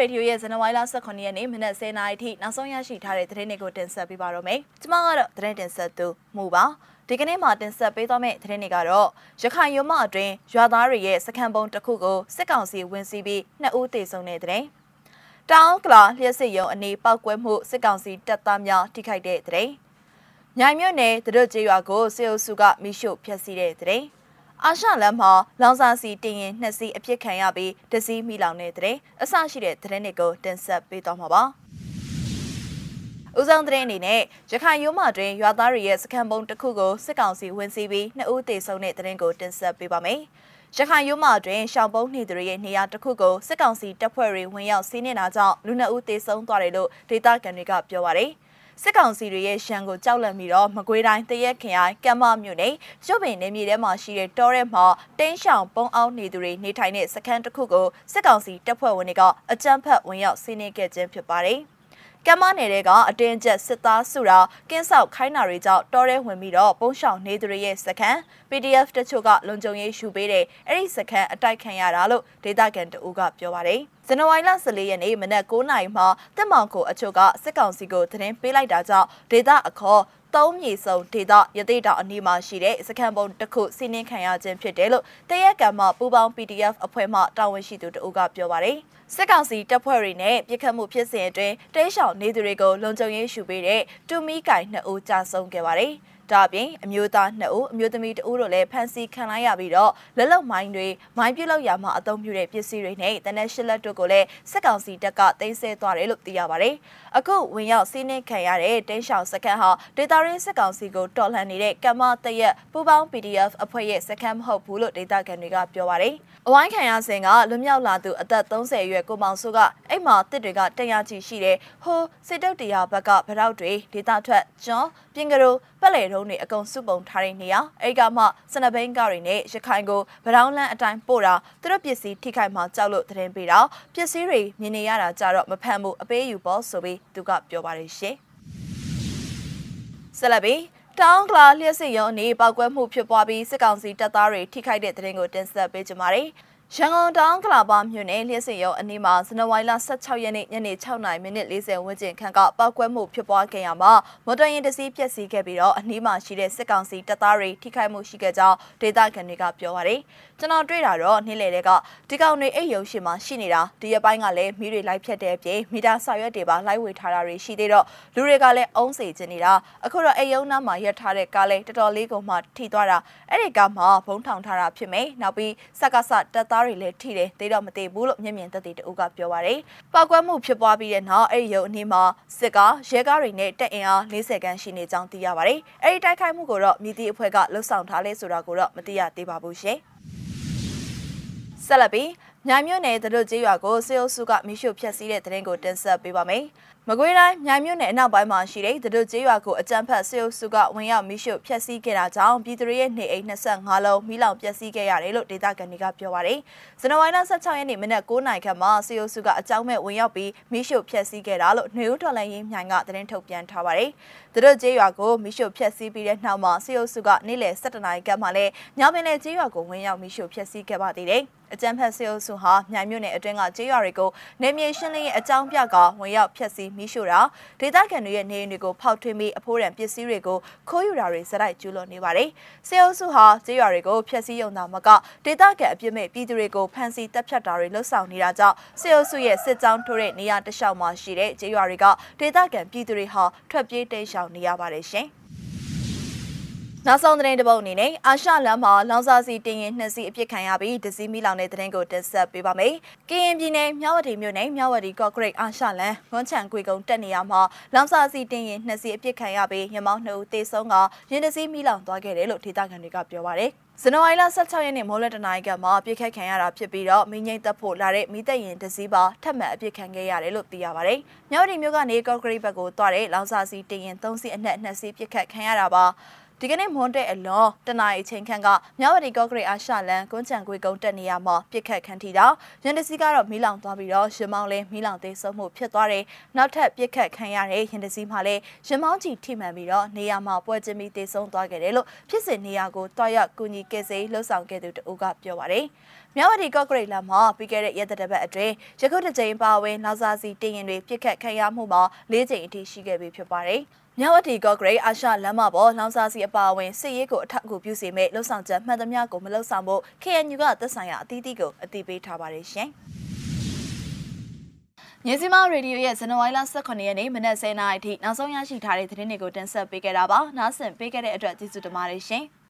ရေဒီယိုရဲ့ဇန်နဝါရီလ18ရက်နေ့မနက်10:00နာရီထိနောက်ဆုံးရရှိထားတဲ့သတင်းတွေကိုတင်ဆက်ပေးပါတော့မယ်။ကျွန်မကတော့သတင်းတင်ဆက်သူမှုပါ။ဒီကနေ့မှာတင်ဆက်ပေးသွားမယ့်သတင်းတွေကတော့ရခိုင်ရုံမအတွင်းရွာသားတွေရဲ့စခန်းပုံတစ်ခုကိုစစ်ကောင်စီဝင်စီးပြီးနှစ်ဦးတေဆုံးတဲ့သတင်း။တောင်ကလာလျှက်စစ်ရုံအနေပောက်ကွဲမှုစစ်ကောင်စီတပ်သားများထိခိုက်တဲ့သတင်း။မြိုင်မြို့နယ်တရွတ်ကျေးရွာကိုစေအုပ်စုကမိရှို့ဖျက်ဆီးတဲ့သတင်း။ အာရှလမ်းမှာလောင်စာစီတင်ရင်နှစ်စီးအပြစ်ခံရပြီးတစီးမိလောင်တဲ့တဲ့အဆရှိတဲ့သတင်းတွေကိုတင်ဆက်ပေးသွားမှာပါ။ဦးဆောင်သတင်းအနေနဲ့ရခိုင်ရိုးမတွင်ရွာသားတွေရဲ့စခန်းပုံတစ်ခုကိုစစ်ကောင်စီဝင်စီးပြီးနှစ်ဦးသေဆုံးတဲ့သတင်းကိုတင်ဆက်ပေးပါမယ်။ရခိုင်ရိုးမတွင်ရှောင်းပုံးနေသူတွေရဲ့နေရာတစ်ခုကိုစစ်ကောင်စီတပ်ဖွဲ့တွေဝင်ရောက်စီးနေတာကြောင့်လူနှစ်ဦးသေဆုံးသွားတယ်လို့ဒေသခံတွေကပြောပါရယ်။ စစ်ကောင်စီတွေရဲ့ရှမ်းကိုကြောက်လန့်ပြီးတော့မကွေးတိုင်းတရက်ခရိုင်ကမ်းမမြို့နယ်ရုပ်ပင်နေမြေထဲမှာရှိတဲ့တောထဲမှာတင်းရှောင်ပုံအောင်နေသူတွေနေထိုင်တဲ့စခန်းတစ်ခုကိုစစ်ကောင်စီတပ်ဖွဲ့ဝင်တွေကအကြမ်းဖက်ဝင်ရောက်စီးနင်းခဲ့ခြင်းဖြစ်ပါတယ်။ကမ်းမနယ်တွေကအတင်းကျပ်စစ်သားစုတာကင်းဆောက်ခိုင်းတာတွေကြောင့်တောထဲဝင်ပြီးတော့ပုံရှောင်နေသူတွေရဲ့စခန်း PDF တချို့ကလုံခြုံရေးရှုပေးတဲ့အဲ့ဒီစခန်းအတိုက်ခံရတာလို့ဒေသခံတအူးကပြောပါတယ်ဇန်နဝါရီလ14ရက်နေ့မနက်9:00နာရီမှာတက်မောင်ကိုအချို့ကစစ်ကောင်စီကိုသတင်းပေးလိုက်တာကြောင့်ဒေသအခေါ်သုံးမြေစုံဒေသရသေးတောင်အနီးမှာရှိတဲ့စခန်းပုံတစ်ခုစီးနင်းခံရခြင်းဖြစ်တယ်လို့တရက်ကံမှပူပေါင်း PDF အဖွဲ့မှတာဝန်ရှိသူတအုပ်ကပြောပါတယ်။စစ်ကောင်စီတပ်ဖွဲ့တွေနဲ့ပြစ်ခတ်မှုဖြစ်စဉ်အတွင်းတိတ်ရှောင်နေသူတွေကိုလုံခြုံရေးရှုပေးတဲ့တူမီကိုင်နှစ်ဦးကြာဆုံးခဲ့ပါတယ်။ ဒါအပြင်အမျိုးသား2ဦးအမျိုးသမီး2ဦးတို့လည်းဖမ်းဆီးခံလိုက်ရပြီးတော့လက်လုံမိုင်းတွေမိုင်းပြုတ်လောက်ရာမှာအသုံးပြုတဲ့ပစ္စည်းတွေနဲ့တနက်ရှစ်လက်တို့ကိုလည်းစစ်ကောင်စီတပ်ကတင်ဆက်သွားတယ်လို့သိရပါတယ်။အခုဝင်ရောက်စီးနှင်းခံရတဲ့တင်းရှောင်စခန်းဟာဒေတာရင်းစစ်ကောင်စီကိုတော်လှန်နေတဲ့ကမ္မတရက်ပူပေါင်း PDF အဖွဲ့ရဲ့စခန်းမဟုတ်ဘူးလို့ဒေတာကန်တွေကပြောပါတယ်။အဝိုင်းခံရစဉ်ကလွမြောက်လာသူအသက်30အရွယ်ကိုမောင်စုကအိမ်မှာတစ်တွေကတရာချီရှိတဲ့ဟိုစစ်တုတ်တရားဘက်ကဗရောက်တွေဒေတာထွက်ကျွန်းပြင်ကရို ပက်လေတုံးတွေအကုန်စုပုံထားတဲ့နေရာအဲ့ကမှစနဘိန်းကားတွေနဲ့ရခိုင်ကိုဗရောင်းလန်းအတိုင်းပို့တာသူတို့ပစ္စည်းထိခိုက်မှကြောက်လို့သတင်းပေးတာပစ္စည်းတွေမြင်နေရတာကြတော့မဖမ်းဘူးအပေးယူပေါ့ဆိုပြီးသူကပြောပါတယ်ရှင်ဆက်လက်ပြီးတောင်းကလာလျှက်စစ်ရုံအနေပောက်ကွဲမှုဖြစ်ပွားပြီးစစ်ကောင်စီတပ်သားတွေထိခိုက်တဲ့တဲ့ရင်ကိုတင်ဆက်ပေးကြပါမယ်။ ရန်ကုန်တောင်ကလာပါမြို့နယ်လျှက်စင်ရုံအနီးမှာဇန်နဝါရီလ16ရက်နေ့ညနေ6:40မိနစ်40ဝန်းကျင်ခန့်ကပောက်ကွဲမှုဖြစ်ပွားခဲ့ရမှာမော်တော်ယာဉ်တစ်စီးပျက်စီးခဲ့ပြီးတော့အနီးမှာရှိတဲ့စစ်ကောင်စီတပ်သားတွေထိခိုက်မှုရှိခဲ့ကြောင်းဒေသခံတွေကပြောပါတယ်။ကျွန်တော်တွေ့တာတော့နေ့လယ်တွေကဒီကောင်တွေအိတ်ရုံရှိမှရှိနေတာဒီရက်ပိုင်းကလည်းမီးတွေလိုက်ဖြတ်တဲ့အပြင်မီတာဆောက်ရွက်တွေပါလိုက်ဝေထားတာတွေရှိသေးတော့လူတွေကလည်းအုံးစေချင်နေတာအခုတော့အိတ်ရုံနားမှာရပ်ထားတဲ့ကားလေးတော်တော်လေးကိုမှထိသွားတာအဲ့ဒီကားမှာဘုံထောင်ထားတာဖြစ်မယ်နောက်ပြီးစက်ကစတပ်သားတွေလည်းထိတယ်သိတော့မသိဘူးလို့မျက်မြင်သက်သေတအုပ်ကပြောပါတယ်ပောက်ကွဲမှုဖြစ်ပွားပြီးတဲ့နောက်အဲ့ဒီရုံအနည်းမှာစစ်ကားရဲကားတွေနဲ့တက်အင်အား40ခန်းရှိနေကြောင်းသိရပါတယ်အဲ့ဒီတိုက်ခိုက်မှုကိုတော့မြည်သည့်အဖွဲ့ကလှုပ်ဆောင်ထားလဲဆိုတာကိုတော့မသိရသေးပါဘူးရှင်ဆက်လက်ပြီးမြိုင်မြို့နယ်တတို့ကျေးရွာကိုစေအုပ်စုကမိရှုဖျက်ဆီးတဲ့တဲ့ရင်ကိုတင်ဆက်ပေးပါမယ်။ မကွေးတိုင်းမြိုင်မြို့နယ်အနောက်ပိုင်းမှာရှိတဲ့တတို့ကျေးရွာကိုအကြမ်းဖက်စေအုပ်စုကဝင်ရောက်မိရှုဖျက်ဆီးခဲ့တာကြောင့်ပြည်သူတွေရဲ့နေအိမ်25လုံးမိလောင်ပျက်စီးခဲ့ရတယ်လို့ဒေသခံတွေကပြောပါတယ်။ဇန်နဝါရီလ16ရက်နေ့မနက်9:00နာရီခန့်မှာစေအုပ်စုကအကြောင်းမဲ့ဝင်ရောက်ပြီးမိရှုဖျက်ဆီးခဲ့တာလို့နေဦးတော်လိုင်းရေးမြိုင်ကသတင်းထုတ်ပြန်ထားပါတယ်။တတို့ကျေးရွာကိုမိရှုဖျက်ဆီးပြီးတဲ့နောက်မှာစေအုပ်စုကနေ့လယ်7:00နာရီခန့်မှာလည်းညောင်ပင်နယ်ကျေးရွာကိုဝင်ရောက်မိရှုဖျက်ဆီးခဲ့ပါသေးတယ်။အကြမ်းဖက်စေအုပ်စုဟာမြိုင်မြို့နယ်အတွင်းကကျေးရွာတွေကိုနေမြေရှင်းလင်းရေးအကြောင်းပြကဝင်ရောက်ဖျက်ဆီးမိရှို့တာဒေသခံတွေရဲ့နေအိမ်တွေကိုဖောက်ထွင်းပြီးအဖိုးရန်ပစ္စည်းတွေကိုခိုးယူတာတွေစတိုက်ကျူးလွန်နေပါတယ်။စေအုပ်စုဟာကျေးရွာတွေကိုဖျက်ဆီးရုံသာမကဒေသခံအပြစ်မဲ့ပြည်သူတွေကိုဖမ်းဆီးတပ်ဖြတ်တာတွေလှုပ်ဆောင်နေတာကြောင့်စေအုပ်စုရဲ့စစ်ကြောင်းထိုးတဲ့နေရာတလျှောက်မှာရှိတဲ့ကျေးရွာတွေကဒေသခံပြည်သူတွေဟာထွက်ပြေးတိမ်းရှောင်နေရပါတယ်ရှင်။ နောက်ဆုံးသတင်းတစ်ပုဒ်အနေနဲ့အာရှလမ်းမှာလောင်စာစီတင်ရင်နှစ်စီးအပြစ်ခံရပြီးဒစီမီလောင်တဲ့သတင်းကိုတင်ဆက်ပေးပါမယ်။ကရင်ပြည်နယ်မြဝတီမြို့နယ်မြဝတီကော့ဂရိတ်အာရှလမ်းဝန်းချံကွေကုံတက်နေရမှာလောင်စာစီတင်ရင်နှစ်စီးအပြစ်ခံရပြီးရမောင်းနှစ်ဦးသေဆုံးကရင်ဒစီမီလောင်သွားခဲ့တယ်လို့ဒေသခံတွေကပြောပါတယ်။ဇန်နဝါရီလ16ရက်နေ့မိုးလတနာရီကမှပြစ်ခတ်ခံရတာဖြစ်ပြီးတော့မင်းငိမ့်တက်ဖို့လာတဲ့မိသက်ရင်တစည်းပါထပ်မံအပြစ်ခံခဲ့ရတယ်လို့သိရပါတယ်။မြောက်ဒီမြို့ကနေကော့ဂရိတ်ဘက်ကိုသွားတဲ့လောင်စာစီတင်ရင်3စီးအနက်2စီးပြစ်ခတ်ခံရတာပါ။ ဒဒီကနေ့မွန်တဲ့အလွန်တနအီချိန်ခန့်ကမြဝတီကော့ဂရိတ်အာရှလန်ကွန်းချံကွေကုန်းတက်နေရမှာပြစ်ခတ်ခန့်ထီတာရန်တစီကတော့မီးလောင်သွားပြီးတော့ရှင်မောင်းလည်းမီးလောင်သေးဆုံးမှုဖြစ်သွားတယ်နောက်ထပ်ပြစ်ခတ်ခံရတဲ့ရန်တစီမှလည်းရှင်မောင်းကြီးထိမှန်ပြီးတော့နေရာမှာပွဲချင်းပြီးသေဆုံးသွားခဲ့တယ်လို့ဖြစ်စဉ်နေရာကိုတွားရောက်ကူညီကယ်ဆယ်လှုပ်ဆောင်ခဲ့သူတဦးကပြောပါတယ်မြဝတီကော့ဂရိတ်လမ်းမှာပြီးခဲ့တဲ့ရက်သက်တပတ်အတွင်းရခုတစ်ကြိမ်ပါဝင်နောက်စားစီတင်ရင်တွေပြစ်ခတ်ခံရမှုမှာ၄ကြိမ်အထိရှိခဲ့ပြီဖြစ်ပါတယ်။ မြဝတီကော့ဂရိတ်အာရှလမ်းမပေါ်လောင်စာစီအပါအဝင်စစ်ရေးကိုအထောက်အကူပြုစေမဲ့လှုပ်ဆောင်ချက်မှန်သမျှကိုမလှုပ်ဆောင်ဖို့ KNU ကသက်ဆိုင်ရာအသီးသီးကိုအသိပေးထားပါတယ်ရှင်။ညစီမရေဒီယိုရဲ့ဇန်နဝါရီလ18ရက်နေ့မနက်10:00နာရီအထိနောက်ဆုံးရရှိထားတဲ့သတင်းတွေကိုတင်ဆက်ပေးခဲ့တာပါ။နားဆင်ပေးခဲ့တဲ့အတွက်ကျေးဇူးတင်ပါတယ်ရှင်။